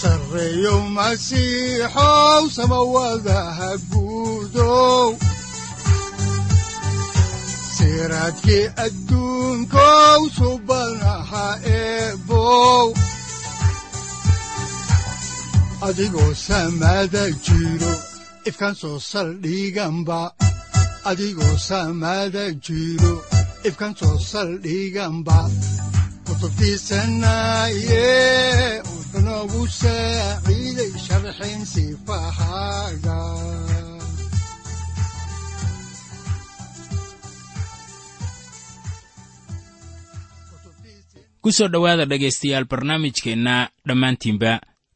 sareyow masiixow samawadaha guudow siraadkii adduunkow subanaha adigoo samada jiro ifkan soo saldhiganba kutubtiisanaye ku soo dhowaada dhegaystayaal barnaamijkeenna dhammaantiinba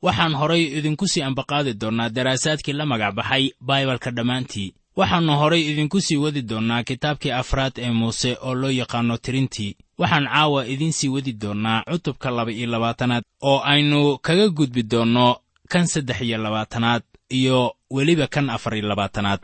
waxaan horay idinku sii ambaqaadi doonnaa daraasaadkii la magac baxay baibalka dhammaantii waxaannu horay idinku sii wadi doonnaa kitaabkii afraad ee muuse oo loo yaqaanno tirintii. Waxaan caawa idiin sii wadi doonnaa cutubka laba iyo labaatanaad oo aynu kaga gudbi doonno kan saddex iyo labaatanaad iyo weliba kan afar iyo labaatanaad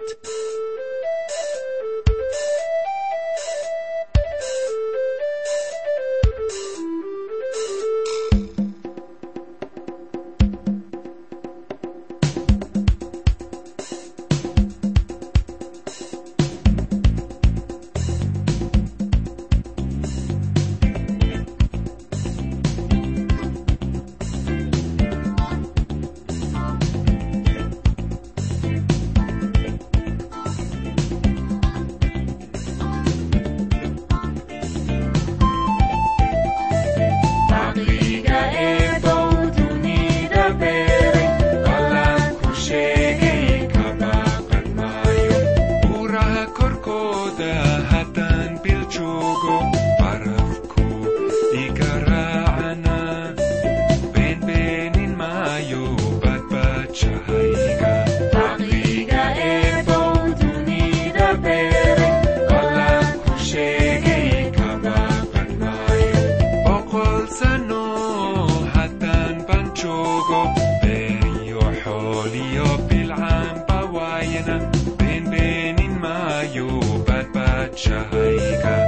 العام بواينا بين بين ما يوبات بات شهيكه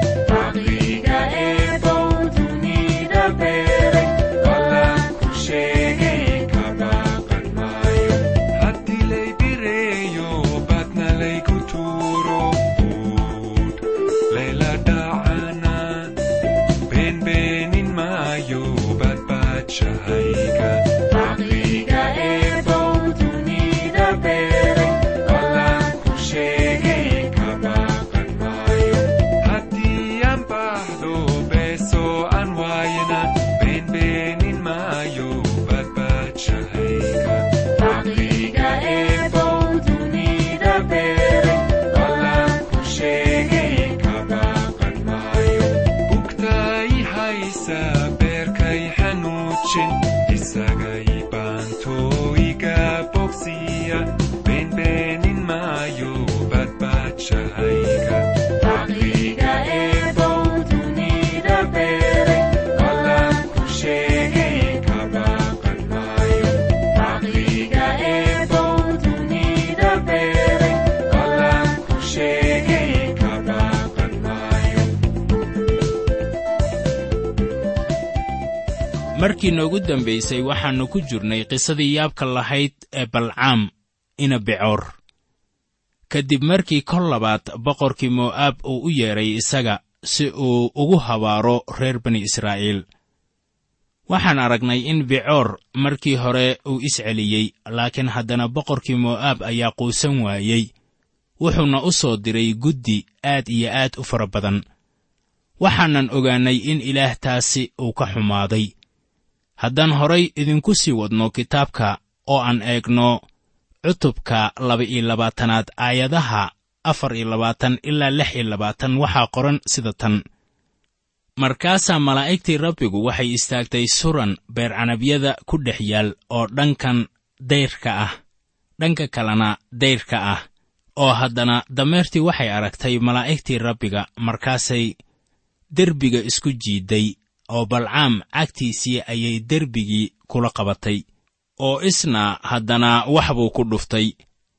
신 기사가 이반 토이가 복시야 벤벤인 마요 밭밭 차이가 markii noogu dambaysay waxaannu ku jirnay qisadii yaabka lahayd ee balcaam ina becoor ka dib markii kol labaad boqorkii mo'aab uu u yeedhay isaga si uu ugu habaaro reer bani israa'iil. Waxaan aragnay in becoor markii hore uu isceliyey laakiin haddana boqorkii mo'aab ayaa quusan waayey. Wuxuuna u soo diray guddi aad iyo aad u fara badan. Waxaanan ogaannay in ilaah taasi uu ka xumaaday haddaan horay idinku sii wadno kitaabka oo aan eegno cutubka laba-iyo labaatanaad aayadaha afar iyo labaatan ilaa lix iyo labaatan waxaa qoran sida tan. Markaasaa malaa'igtii rabbigu waxay istaagtay suran beer canabyada ku dhex yaal oo dhankan dayrka ah dhanka kalena dayrka ah oo haddana dameertii waxay aragtay malaa'igtii rabbiga markaasay derbiga isku jiidday oo balcaam cagtiisii ayay derbigii kula qabatay oo isna haddana wax buu ku dhuftay.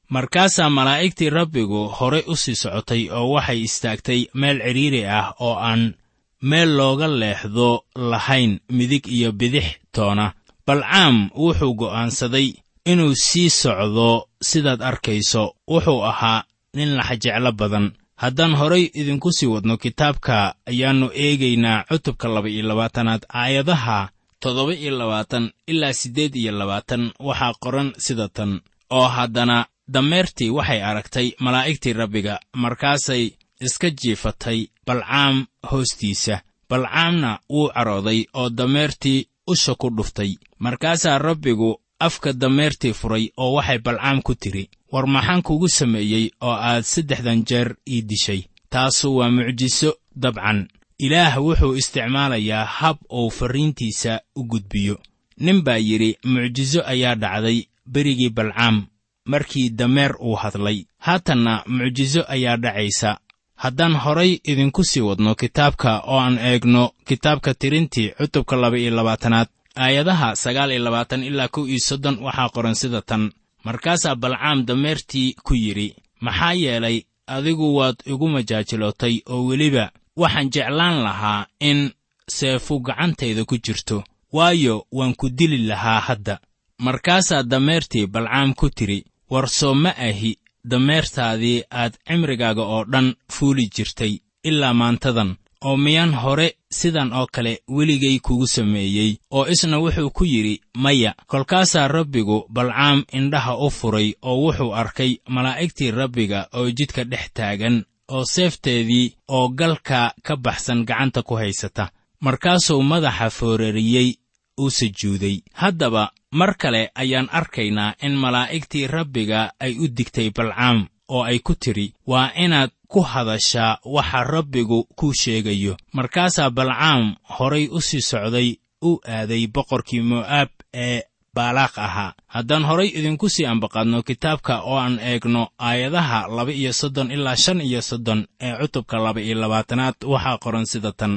Markaasaa malaa'igtii rabbigu horay u sii socotay oo waxay istaagtay meel cidhiiri ah oo aan meel looga leexdo lahayn midig iyo bidix toona. Balcaam wuxuu go'aansaday inuu sii socdo sidaad arkayso wuxuu ahaa nin laxajeclo badan haddaan horay idinku sii wadno kitaabka ayaannu eegaynaa cutubka laba-iyo labaatanaad aayadaha toddoba iyo labaatan ilaa siddeed iyo labaatan. Waxaa qoran sida tan. Oo haddana dameertii waxay aragtay malaa'igtii rabbiga markaasay iska jiifatay balcaam hoostiisa. Balcaamna wuu carooday oo dameertii usha ku dhuftay. Markaasaa rabbigu afka dameertii furay oo waxay balcaam ku tidhi war maxaan kugu sameeyey oo aad saddexdan jeer ii dishay? Taasu waa mucjiso dabcan. Ilaah wuxuu isticmaalayaa hab uu farriintiisa u gudbiyo. Nin baa yidhi mucjiso ayaa dhacday berigii balcaam markii dameer uu hadlay. Haatanna mucjiso ayaa dhacaysa. Haddaan horay idinku sii wadno kitaabka oo aan eegno kitaabka tirintii cutubka laba-iyo labaatanaad aayadaha sagaal iyo labaatan ilaa kow iyo soddon waxaa qoran sida tan. Markaasaa balcaam dameertii ku yidhi maxaa yeelay adigu waad igu majaajilootay oo weliba waxaan jeclaan lahaa in seefu gacantayda ku jirto waayo waan ku dili lahaa hadda. Markaasaa dameertii balcaam ku tidhi war soo ma ahi dameertaadii aad cimrigaaga oo dhan fuuli jirtay ilaa maantadan oo miyaan hore sidan oo kale weligay kugu sameeyey oo isna wuxuu ku yidhi maya kolkaasaa rabbigu balcaam indhaha u furay oo wuxuu arkay malaa'igtii rabbiga oo jidka dhex taagan oo seefteedii oo galka ka baxsan gacanta ku haysata. Markaasuu madaxa foorariyey u sujuuday. Haddaba mar kale ayaan arkaynaa in malaa'igtii rabbiga ay u digtay balcaam oo ay ku tidhi waa inaad ku hadashaa waxa rabbigu kuu sheegayo. Markaasaa balcaam horay u sii socday u aaday boqorkii mo'aab ee baalaaq ahaa. Haddaan horay idinku sii ambaqadno kitaabka oo aan eegno aayadaha laba iyo soddon ilaa shan iyo soddon ee cutubka laba iyo labaatanaad waxaa qoran sida tan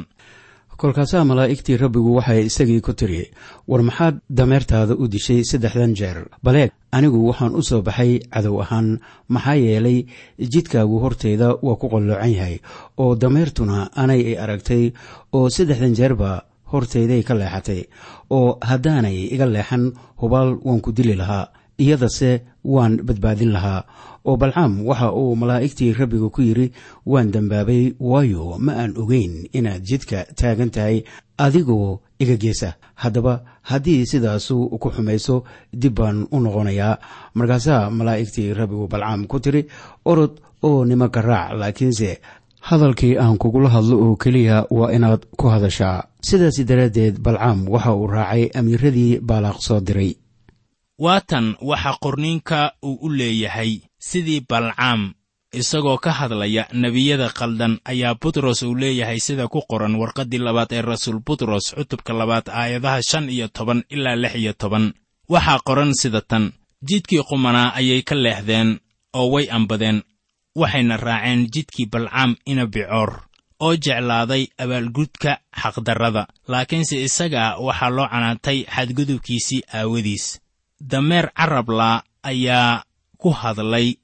kolkaasaa malaa'igtii rabbigu waxay isagii ku tidhi war maxaad dameertaada u dishay saddexdan jeer? Baleeg anigu waxaan u soo baxay cadow ahaan. Maxaa yeelay jidkaagu horteyda waa ku qalloocan yahay oo dameertuna anay i aragtay oo saddexdan jeerba horteyday ka leexatay oo haddaanay iga leexan hubaal waan ku dili lahaa iyadase waan badbaadin lahaa oo balcaam waxa uu malaa'igtii rabbiga ku yidhi waan dembaabay waayo ma aan ogeyn inaad jidka taagan tahay adigoo iga geesa. Haddaba haddii sidaasu ku xumayso dib baan u noqonayaa. Markaasaa malaa'igtii rabbigu balcaam ku tiri orod oo nimanka raac laakiinse hadalkii aan kugula hadlo oo keliya waa inaad ku hadashaa. Sidaas daraaddeed balcaam waxa uu raacay amiiradii baalaaq soo diray waatan waxa qorniinka uu u leeyahay sidii balcaam isagoo ka hadlaya nebiyada khaldan ayaa butros uu leeyahay sida ku qoran warqaddii labaad ee rasuul butros cutubka labaad aayadaha shan iyo toban ilaa lix iyo toban. Waxaa qoran sida tan jidkii qumanaa ayay ka leexdeen oo way ambadeen waxayna raaceen jidkii balcaam ina bicoor oo jeclaaday abaalgudka xaqdarrada. Laakiinse isaga waxaa loo canaantay xadgudubkiisii aawadiis dameer carabla ayaa ku hadlay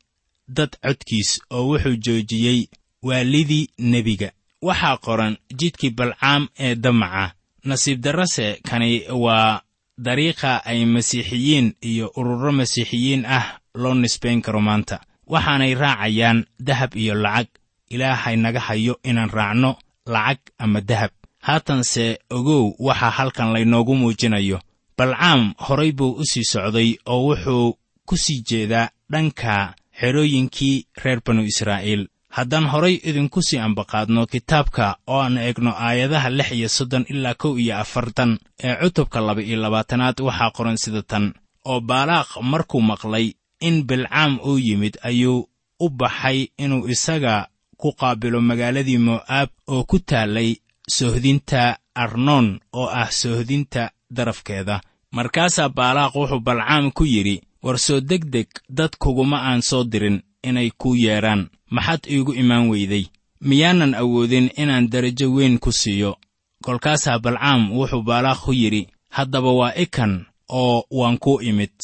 dad codkiis oo wuxuu joojiyey waalidii nebiga. Waxaa qoran jidkii balcaam ee damaca. Nasiib darrase kani waa dariiqa ay masiixiyiin iyo ururo masiixiyiin ah loo nisbayn karo maanta. Waxaanay raacayaan dahab iyo lacag. Ilaahay naga hayo inaan raacno lacag ama dahab. Haatanse ogow waxaa halkan laynoogu muujinayo balcaam horay buu u sii socday oo wuxuu ku sii jeedaa dhanka xerooyinkii reer banu israa'iil. Haddaan horay idinku sii ambaqaadno kitaabka oo aan eegno aayadaha lix iyo soddon ilaa kow iyo afartan ee cutubka laba iyo labaatanaad waxaa qoran sida tan. Oo baalaaq markuu maqlay in bilcaam uu yimid ayuu u baxay inuu isaga ku qaabilo magaaladii mo'aab oo ku taallay sohdinta arnoon oo ah sohdinta darafkeeda markaasaa baalaaq wuxuu balcaam ku yidhi war soo degdeg dad kuguma aan soo dirin inay kuu yeedhaan. Maxaad iigu imaan weyday. Miyaanan awoodin inaan derajo weyn ku siiyo. Kolkaasaa balcaam wuxuu baalaaq ku yidhi haddaba waa ikan oo waan kuu imid.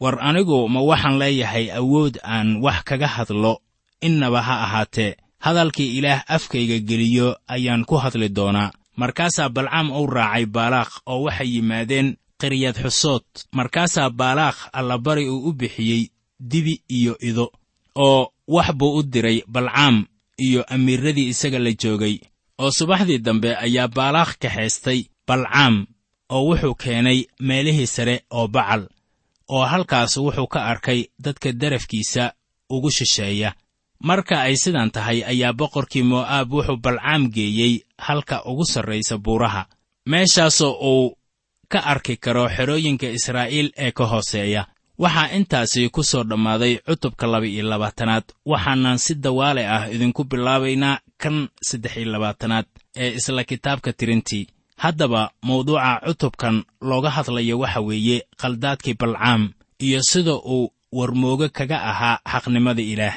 War anigu ma waxaan leeyahay awood aan wax kaga hadlo. Innaba ha ahaatee hadalkii ilaah afkayga geliyo ayaan ku hadli doonaa. Markaasaa balcaam uu raacay baalaaq oo waxay yimaadeen qiryad xusood. Markaasaa baalaaq allabari uu u bixiyey dibi iyo ido oo wax buu u diray balcaam iyo amiirradii isaga la joogay. Oo subaxdii dambe ayaa baalaaq kaxaystay balcaam oo wuxuu keenay meelihii sare oo bacal oo halkaas wuxuu ka arkay dadka darafkiisa ugu shisheeya. Marka ay sidan tahay ayaa boqorkii mo'aab wuxuu balcaam geeyey halka ugu sarraysa buuraha. Meeshaasoo uu ka arki karo xerooyinka israa'iil ee ka hooseeya. Waxaa intaasi ku soo dhammaaday cutubka laba-iyo labaatanaad waxaanan si dawaale ah idinku bilaabaynaa kan saddex iyo labaatanaad ee isla kitaabka tirintii. Haddaba mawduuca cutubkan looga hadlayo waxa weeye khaldaadkii balcaam iyo sida uu warmooge kaga ahaa xaqnimada ilaah.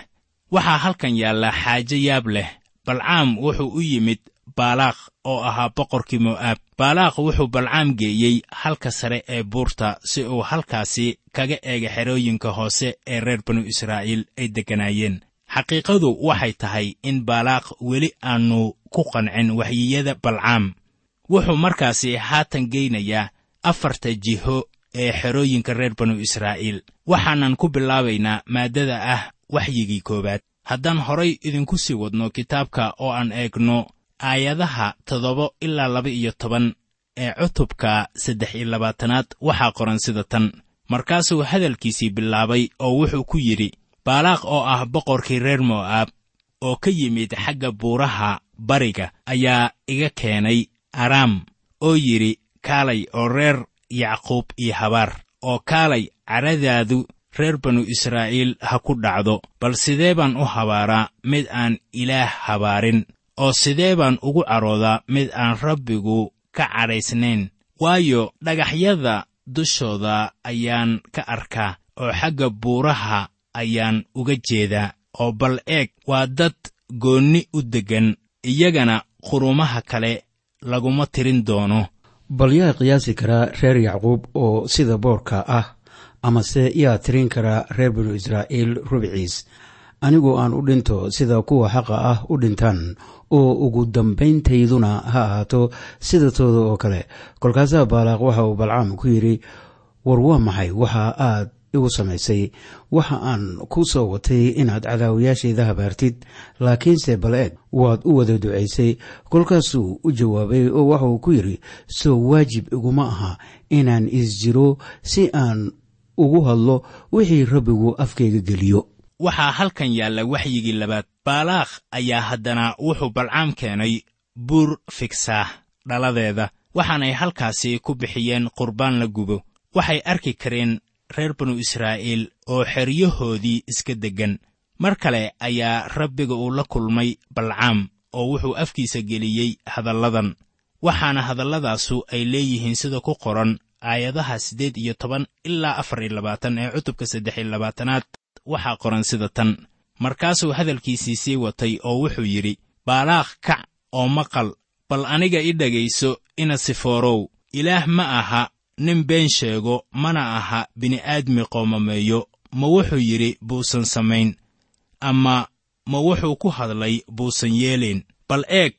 Waxaa halkan yaalla xaajo yaab leh. Balcaam wuxuu u yimid baalaaq oo ahaa boqorkii mo'aab baalaaq wuxuu balcaam geeyey halka sare ee buurta si uu halkaasi kaga eega xerooyinka hoose ee reer banu israa'iil ay degganaayeen. Xaqiiqadu waxay tahay in baalaaq weli aannu ku qancin waxyiyada balcaam wuxuu markaasi haatan geynayaa afarta jiho ee xerooyinka reer banu israa'iil. Waxaanan ku bilaabaynaa maaddada ah waxyigii koowaad. Haddaan horay idinku sii wadno kitaabka oo aan eegno aayadaha toddoba ilaa laba iyo toban ee cutubka saddex iyo labaatanaad waxaa qoran sida tan. Markaasuu hadalkiisii bilaabay oo wuxuu ku yidhi baalaaq oo ah boqorkii reer mo'aab oo ka yimid xagga buuraha bariga ayaa iga keenay araam oo yidhi kaalay oo reer yacquub iyo habaar oo kaalay caradaadu reer banu israa'iil ha ku dhacdo bal sidee baan u habaaraa mid aan ilaah habaarin oo sidee baan ugu caroodaa mid aan rabbigu ka cadhaysnayn waayo dhagaxyada dushooda ayaan ka arkaa oo xagga buuraha ayaan uga jeedaa oo bal eeg waa dad goonni u deggan iyagana qurumaha kale laguma tirin doono. Bal yaa qiyaasi karaa reer yacquub oo sida boorka ah amase yaa tirin karaa reer binu israa'iil rubciis anigoo aan u dhinto sida kuwa xaqa ah u dhintaan oo ugu dambayntayduna ha ahaato sida tooda oo kale. Kolkaasaa baalaaq waxa uu balcaam ku yidhi war waa maxay? Waxa aad igu samaysay. Waxa aan ku soo watay inaad cadaawayaashayda habaartid. Laakiinse bal eeg waad u wada ducaysay kolkaasuu u jawaabay oo waxauu ku yidhi soo waajib iguma aha inaan isjiro si aan ugu hadlo wixii rabbigu afkayga geliyo waxaa halkan yaalla waxyigii labaad. Baalaaq ayaa haddana wuxuu balcaam keenay buur figsaah dhaladeeda waxaanay halkaasi ku bixiyeen qurbaan la gubo. Waxay arki kareen reer banu israa'iil oo xeryahoodii iska deggan. Mar kale ayaa rabbiga uu la kulmay balcaam oo wuxuu afkiisa geliyey hadalladan. Waxaana hadalladaasu ay leeyihiin sida ku qoran aayadaha siddeed iyo toban ilaa afar iyo labaatan ee cutubka saddex iyo labaatanaad waxaa qoran sida tan. Markaasuu hadalkiisii sii watay oo wuxuu yidhi baalaaq kac oo maqal bal aniga i dhegayso ina sifoorow ilaah ma aha nin been sheego mana aha bini'aadmi qoomameeyo. Ma wuxuu yidhi buusan samayn. Ama ma wuxuu ku hadlay buusan yeelayn bal eeg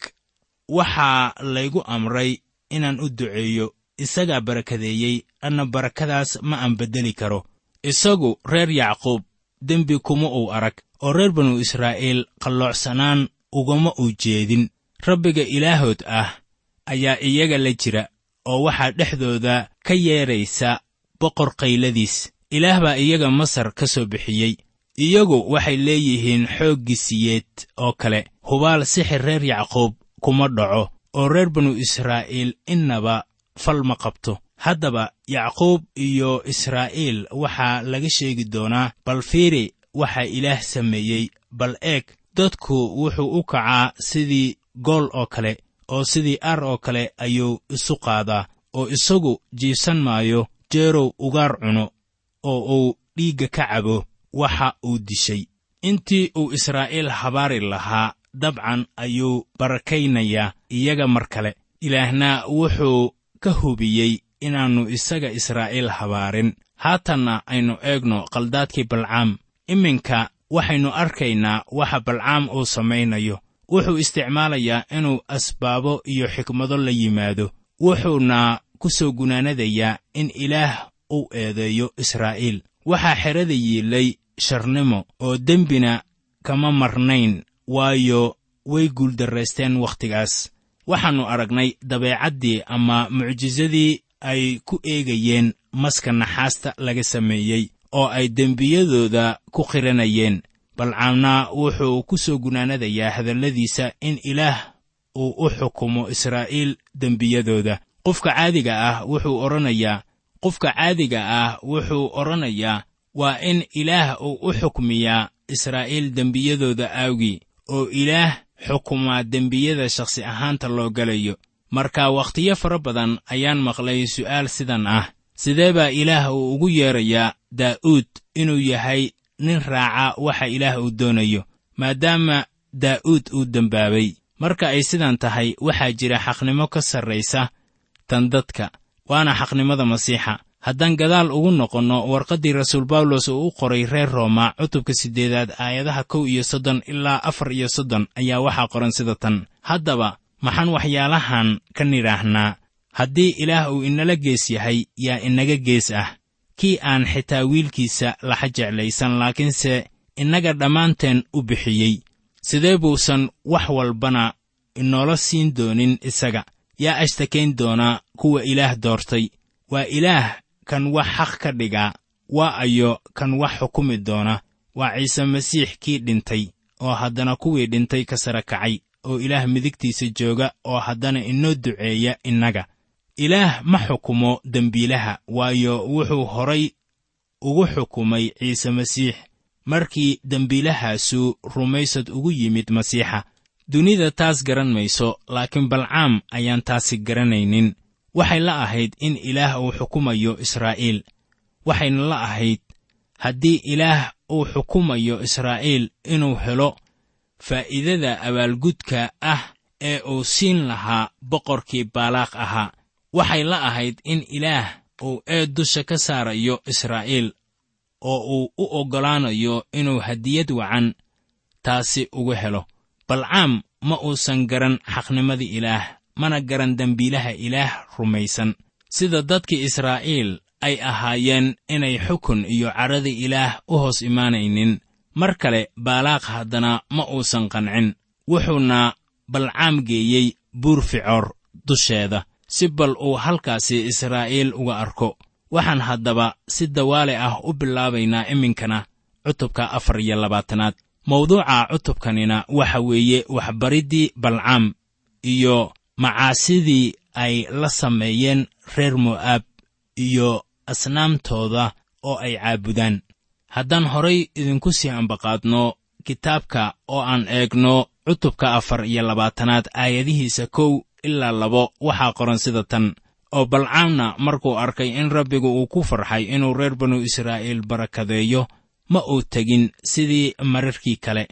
waxaa laygu amray inaan u duceeyo isagaa barakadeeyey anna barakadaas ma aan beddeli karo. Isagu reer yacquub dembi kuma uu arag oo reer banu israa'iil qalloocsanaan ugama uu jeedin. Rabbiga ilaahood ah ayaa iyaga la jira oo waxaa dhexdooda ka yeedraysa boqor qayladiis. Ilaah baa iyaga masar ka soo bixiyey. Iyagu waxay leeyihiin xooggisiyeed oo kale. Hubaal sixir reer yacquub kuma dhaco oo reer banu israa'iil innaba fal ma qabto haddaba yacquub iyo israa'iil waxaa laga sheegi doonaa bal fiiri waxaa ilaah sameeyey. Bal eeg dadku wuxuu u kacaa sidii gool oo kale oo sidii ar oo kale ayuu isu qaadaa oo isagu jiibsan maayo jeerow ugaar cuno oo uu dhiigga ka cabo waxa uu dishay. Intii uu israa'iil habaari lahaa dabcan ayuu barakaynayaa iyaga mar kale. Ilaahna wuxuu ka hubiyey inaannu isaga israa'iil habaarin. Haatanna aynu eegno qaldaadkii balcaam. Iminka waxaynu arkaynaa waxa balcaam uu samaynayo. Wuxuu isticmaalayaa inuu asbaabo iyo xikmado la yimaado. Wuxuuna ku soo gunaanadayaa in ilaah uu eedeeyo israa'iil. Waxaa xerada yiilay sharnimo oo dembina kama marnayn waayo way guuldarraysteen wakhtigaas. Waxaannu aragnay dabeecaddii ama mucjisadii ay ku eegayeen maska naxaasta laga sameeyey oo ay dembiyadooda ku qiranayeen. Balcaamna wuxuu ku soo gunaanadayaa hadalladiisa in ilaah uu u xukumo israa'iil dembiyadooda. Qofka caadiga ah wuxuu odhanayaa qofka caadiga ah wuxuu odhanayaa waa in ilaah uu u xukmiyaa israa'iil dembiyadooda aawgii oo ilaah xukumaa dembiyada shakhsi ahaanta loo galayo marka wakhtiyo fara badan ayaan maqlay su'aal sidan ah. Sidee baa ilaah uu ugu yeedrayaa daa'uud inuu yahay nin raaca waxa ilaah uu doonayo maadaama daa'uud uu dembaabay marka ay sidan tahay waxaa jira xaqnimo ka sarraysa tan dadka waana xaqnimada masiixa. Haddaan gadaal ugu noqonno warqaddii rasuul bawlos uu u qoray reer rooma cutubka siddeedaad aayadaha kow iyo soddon ilaa afar iyo soddon ayaa waxaa qoran sida tan. Haddaba maxaan waxyaalahan ka nidhaahnaa? Haddii ilaah uu inala gees yahay yaa inaga gees ah. Kii aan xitaa wiilkiisa laxa jeclaysan laakiinse innaga dhammaanteen u bixiyey. Sidee buusan wax walbana inoola siin doonin isaga? Yaa ashtakayn doonaa kuwa ilaah doortay. Waa ilaah kan wax xaq ka dhigaa waa ayo kan wax xukumi doona. Waa ciise masiix kii dhintay oo haddana kuwii dhintay ka sara kacay oo ilaah midigtiisa jooga oo haddana inoo duceeya innaga. Ilaah ma xukumo dembiilaha waayo wuxuu horay ugu xukumay ciise masiix. Markii dembiilahaasu rumaysad ugu yimid masiixa dunida taas garan mayso laakiin balcaam ayaan taasi garanaynin. Waxay la ahayd in ilaah uu xukumayo israa'iil. Waxayna la ahayd haddii ilaah uu xukumayo israa'iil inuu helo faa'iidada abaalgudka ah ee uu siin lahaa boqorkii baalaaq ahaa waxay la ahayd in ilaah uu eed dusha ka saarayo israa'iil oo uu u oggolaanayo inuu hadiyad wacan taasi uga helo. Balcaam ma uusan garan xaqnimadii ilaah mana garan dembiilaha ilaah rumaysan. Sida dadkii israa'iil ay ahaayeen inay xukun iyo carradii ilaah u hoos imaanaynin mar kale baalaaq haddana ma uusan qancin. Wuxuuna balcaam geeyey buur ficoor dusheeda si bal uu halkaasi israa'iil uga arko. Waxaan haddaba si dawaale ah u bilaabaynaa iminkana cutubka afar iyo labaatanaad. Mawduuca cutubkanina waxa weeye waxbariddii balcaam iyo macaasidii ay la sameeyeen reer mo'aab iyo asnaamtooda oo ay caabudaan haddaan horay idinku sii ambaqaadno kitaabka oo aan eegno cutubka afar iyo labaatanaad aayadihiisa kow ilaa labo waxaa qoran sida tan. Oo balcaamna markuu arkay in rabbigu uu ku farxay inuu reer banu israa'iil barakadeeyo ma uu tegin sidii mararkii kale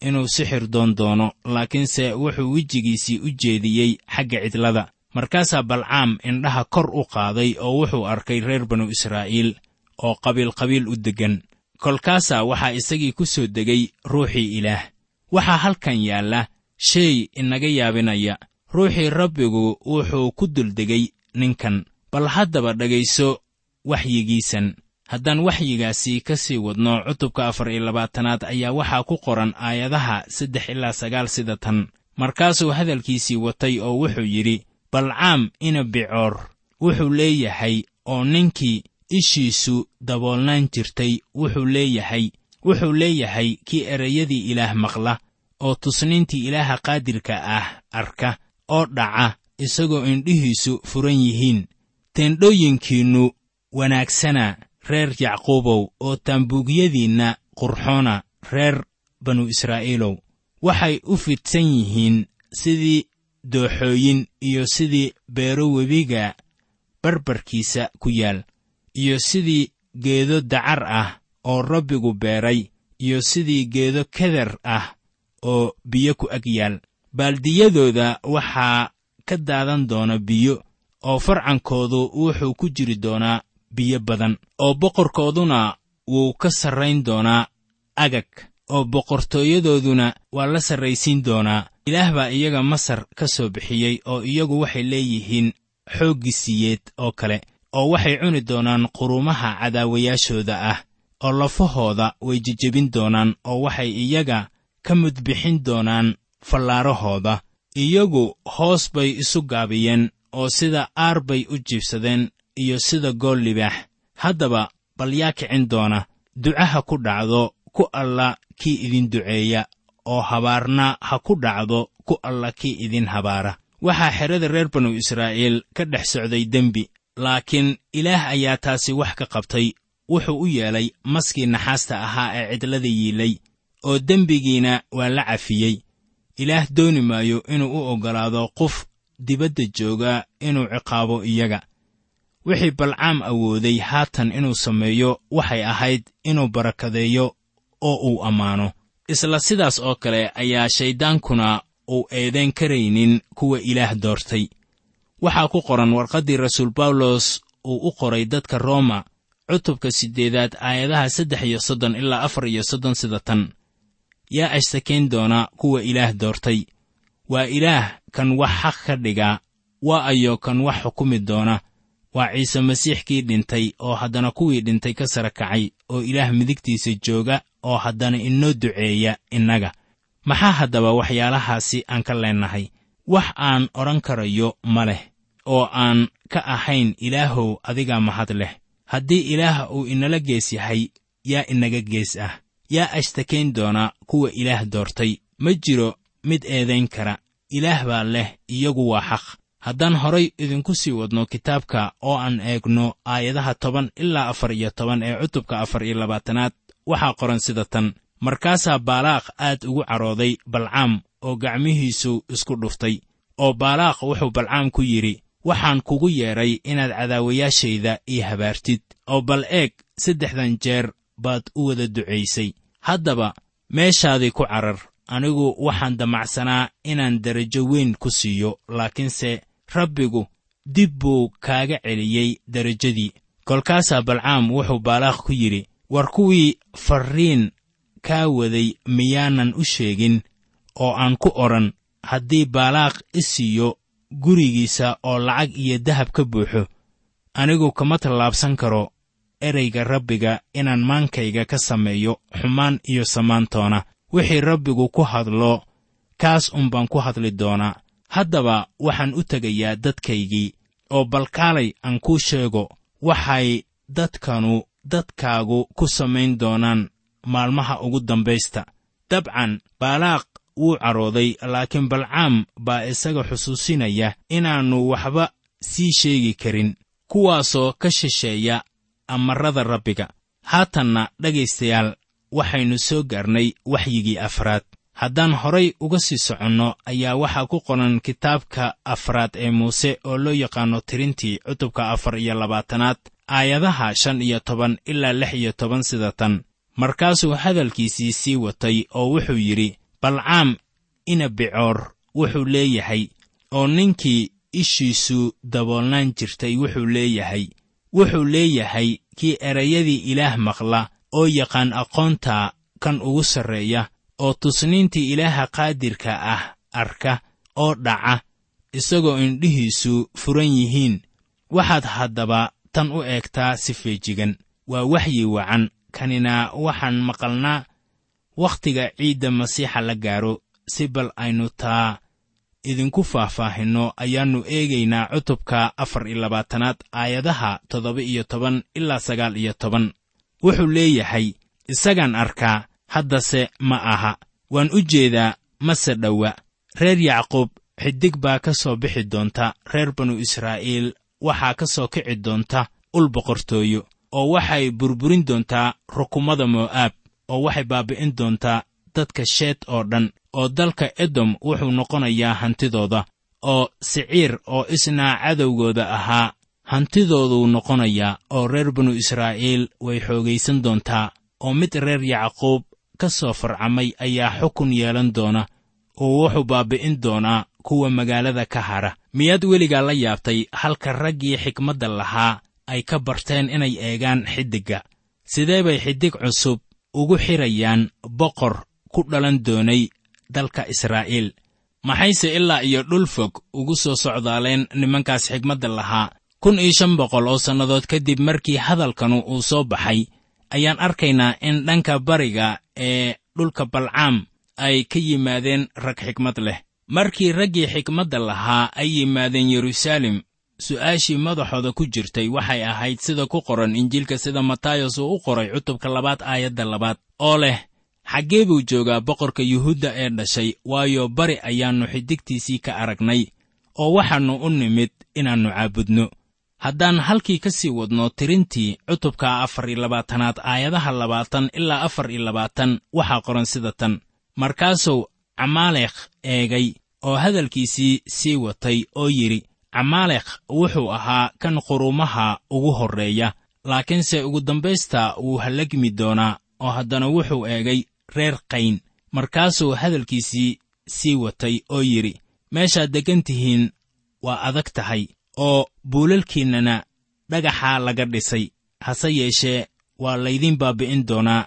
inuu sixir doon doono laakiinse wuxuu wejigiisii u jeediyey xagga cidlada. Markaasaa balcaam indhaha kor u qaaday oo wuxuu arkay reer banu israa'iil oo qabiilqabiil u deggan kolkaasaa waxaa isagii ku soo degay ruuxii ilaah. Waxaa halkan yaalla shay inaga yaabinaya. Ruuxii rabbigu wuxuu ku duldegay ninkan. Bal haddaba dhegayso waxyigiisan. Haddaan waxyigaasi ka sii wadno cutubka afar iyo labaatanaad ayaa waxaa ku qoran aayadaha saddex ilaa sagaal sida tan. Markaasuu hadalkiisii watay oo wuxuu yidhi balcaam ina bicoor. Wuxuu leeyahay oo ninkii ishiisu daboolnaan jirtay wuxuu leeyahay wuxuu leeyahay kii erayadii ilaah maqla oo tusniintii ilaaha qaadirka ah arka oo dhaca isagoo indhihiisu furan yihiin. Teendhooyinkiinnu wanaagsana reer yacquubow oo taambuugyadiinna qurxoona reer banu israa'iilow. Waxay u fidsan yihiin sidii dooxooyin iyo sidii beero webiga barbarkiisa ku yaal iyo sidii geedo dacar ah oo rabbigu beeray iyo sidii geedo keder ah oo biyo ku ag yaal. Baaldiyadooda waxaa ka daadan doona biyo oo farcankoodu wuxuu ku jiri doonaa biyo badan oo boqorkooduna wuu ka sarrayn doonaa agag oo boqortooyadooduna waa la sarraysiin doonaa. Ilaah baa iyaga masar ka soo bixiyey oo iyagu waxay leeyihiin xooggisiyeed oo kale oo waxay cuni doonaan qurumaha cadaawayaashooda ah oo lafahooda way jejebin doonaan oo waxay iyaga ka mudbixin doonaan fallaarahooda iyagu hoos bay isu gaabiyeen oo sida aar bay u jiibsadeen iyo sida gool libaax. Haddaba bal yaa kicin doona ducaha ku dhacdo ku alla kii idin duceeya oo habaarna ha ku dhacdo ku alla kii idin habaara. Waxaa xerada reer banu israa'iil ka dhex socday dembi laakiin ilaah ayaa taasi wax ka qabtay. Wuxuu u yeelay maskii naxaasta ahaa ee cidlada yiilay oo dembigiina waa la cafiyey. Ilaah dooni maayo inuu u oggolaado qof dibadda jooga inuu ciqaabo iyaga. Wixii balcaam awooday haatan inuu sameeyo waxay ahayd inuu barakadeeyo oo uu ammaano. Isla sidaas oo kale ayaa shayddaankuna uu eedayn karaynin kuwa ilaah doortay waxaa ku qoran warqaddii rasuul bawlos uu u qoray dadka rooma cutubka siddeedaad aayadaha saddex iyo soddon ilaa afar iyo soddon sida tan. Yaa ashtakeyn doona kuwa ilaah doortay. Waa ilaah kan wax xaq ka dhiga waa ayo kan wax xukumi doona. Waa ciise masiix kii dhintay oo haddana kuwii dhintay ka sara kacay oo ilaah midigtiisa jooga oo haddana inoo duceeya innaga. Maxaa haddaba waxyaalahaasi aan ka leennahay wax aan odhan karayo ma leh oo aan ka ahayn ilaahow adigaa mahad leh. Haddii ilaah uu inala gees yahay yaa inaga gees ah. Yaa ashtakayn doona kuwa ilaah doortay. Ma jiro mid eedayn kara. Ilaah baa leh iyagu waa xaq. Haddaan horay idinku sii wadno kitaabka oo aan eegno aayadaha toban ilaa afar iyo toban ee cutubka afar iyo labaatanaad waxaa qoran sida tan. Markaasaa baalaaq aad ugu carooday balcaam oo gacmihiisu isku dhuftay oo baalaaq wuxuu balcaam ku yidhi waxaan kugu yeedhay inaad cadaawayaashayda ii habaartid oo bal eeg saddexdan jeer baad u wada ducaysay haddaba meeshaadii ku carar anigu waxaan damacsanaa inaan derajo weyn ku siiyo laakiinse rabbigu dib buu kaaga celiyey derajadii. Kolkaasaa balcaam wuxuu baalaaq ku yidhi war kuwii farriin kaa waday miyaanan u sheegin oo aan ku odhan haddii baalaaq i siiyo gurigiisa oo lacag iyo dahab ka buuxo anigu kama tallaabsan karo ereyga rabbiga inaan maankayga ka sameeyo xumaan iyo samaantoona. Wixii rabbigu ku hadlo kaas unbaan ku hadli doonaa. Haddaba waxaan u tegayaa dadkaygii oo balkaalay aan kuu sheego waxay dadkanu dadkaagu ku samayn doonaan maalmaha ugu dambaysta. Dabcan baalaaq wuu carooday laakiin balcaam baa isaga xusuusinaya inaannu waxba sii sheegi karin kuwaasoo ka shisheeya amarrada rabbiga. Haatanna dhegaystayaal waxaynu soo gaarnay waxyigii afraad. Haddaan horay uga sii soconno ayaa waxaa ku qoran kitaabka afraad ee muuse oo loo yaqaanno tirintii cutubka afar iyo labaatanaad aayadaha shan iyo toban ilaa lix iyo toban sida tan. Markaasuu hadalkiisii sii watay oo wuxuu yidhi balcaam ina bicoor wuxuu leeyahay oo ninkii ishiisu daboolnaan jirtay wuxuu leeyahay. Wuxuu leeyahay kii erayadii ilaah maqla oo yaqaan aqoonta kan ugu sarreeya oo tusniintii ilaaha qaadirka ah arka oo dhaca isagoo indhihiisu furan yihiin. Waxaad haddaba tan u eegtaa si feejigan. Waa waxyi wacan. Kanina waxaan maqalnaa wakhtiga ciidda masiixa la gaaro si bal aynu taa idinku faahfaahinno ayaannu eegaynaa cutubka afar iyo labaatanaad aayadaha toddoba iyo toban ilaa sagaal iyo toban. Wuxuu leeyahay isagaan arkaa haddase ma aha. Waan u jeedaa mase dhowa. Reer yacquub xidig baa ka soo bixi doonta. Reer banu israa'iil waxaa ka soo kici doonta ul boqortooyo oo waxay burburin doontaa rukumada mo'aab oo waxay baabi'in doontaa dadka sheed oo dhan oo dalka edom wuxuu noqonayaa hantidooda oo siciir oo isnaa cadowgooda ahaa. Hantidooduu noqonayaa oo reer banu israa'iil way xoogaysan doontaa oo mid reer yacquub ka soo farcamay ayaa xukun yeelan doona oo wuxuu baabbi'in doonaa kuwa magaalada ka hadha miyaad weligaa la yaabtay halka raggii xikmadda lahaa ay ka barteen inay eegaan xiddigga? Sidee bay xiddig cusub ugu xidhayaan boqor ku dhalan doonay dalka israa'iil. Maxayse ilaa iyo dhul fog ugu soo socdaaleen nimankaas xigmadda lahaa. Kun iyo shan boqol oo sannadood kadib markii hadalkanu uu soo baxay ayaan arkaynaa in dhanka bariga ee dhulka balcaam ay ka yimaadeen rag xikmad leh. Markii raggii xikmadda lahaa ay yimaadeen yeruusaalem su'aashii madaxooda ku jirtay waxay ahayd sida ku qoran injiilka sida matayos uu u qoray cutubka labaad aayadda labaad oo leh xaggee buu joogaa boqorka yuhuudda ee dhashay waayo bari ayaannu xidigtiisii ka aragnay oo waxaannu u nimid inaannu caabudno. Haddaan halkii ka sii wadno tirintii cutubka afar iyo labaatanaad aayadaha labaatan ilaa afar iyo labaatan waxaa qoran sida tan markaasuu camaalekh eegay oo hadalkiisii sii watay oo yidhi camaalekh wuxuu ahaa kan qurumaha ugu horreeya laakiinse ugu dambaysta wuu hallagmi doonaa oo haddana wuxuu eegay reer qayn. Markaasuu hadalkiisii sii watay oo yidhi meeshaad deggan tihiin waa adag tahay oo buulalkiinnana dhagaxaa laga dhisay. Hase yeeshee waa laydiin baabbi'in doonaa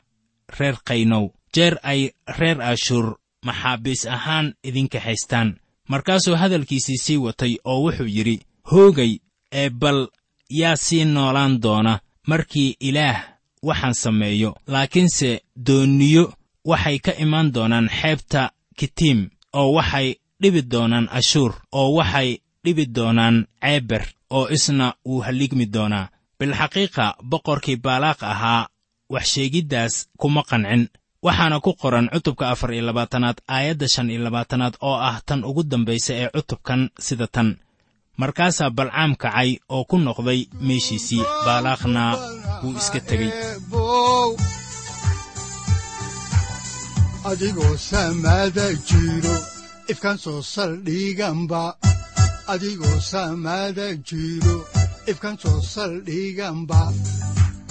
reer qaynow. Jeer ay reer ashuur maxaabiis ahaan idinka haystaan markaasuu hadalkiisii sii watay oo wuxuu yidhi hoogay ee bal yaa sii noolaan doona. Markii ilaah waxaan sameeyo laakiinse doonniyo waxay ka imaan doonaan xeebta kitiim oo waxay dhibi doonaan ashuur oo waxay dhibi doonaan ceeber oo isna wuu halligmi doonaa. Bilxaqiiqa boqorkii baalaaq ahaa wax sheegiddaas kuma qancin waxaana ku qoran cutubka afar iyo labaatanaad aayadda shan iyo labaatanaad oo ah tan ugu dambaysa ee cutubkan sida tan. Markaasaa balcaam kacay oo ku noqday meeshiisii baalaaqna wuu iska tegey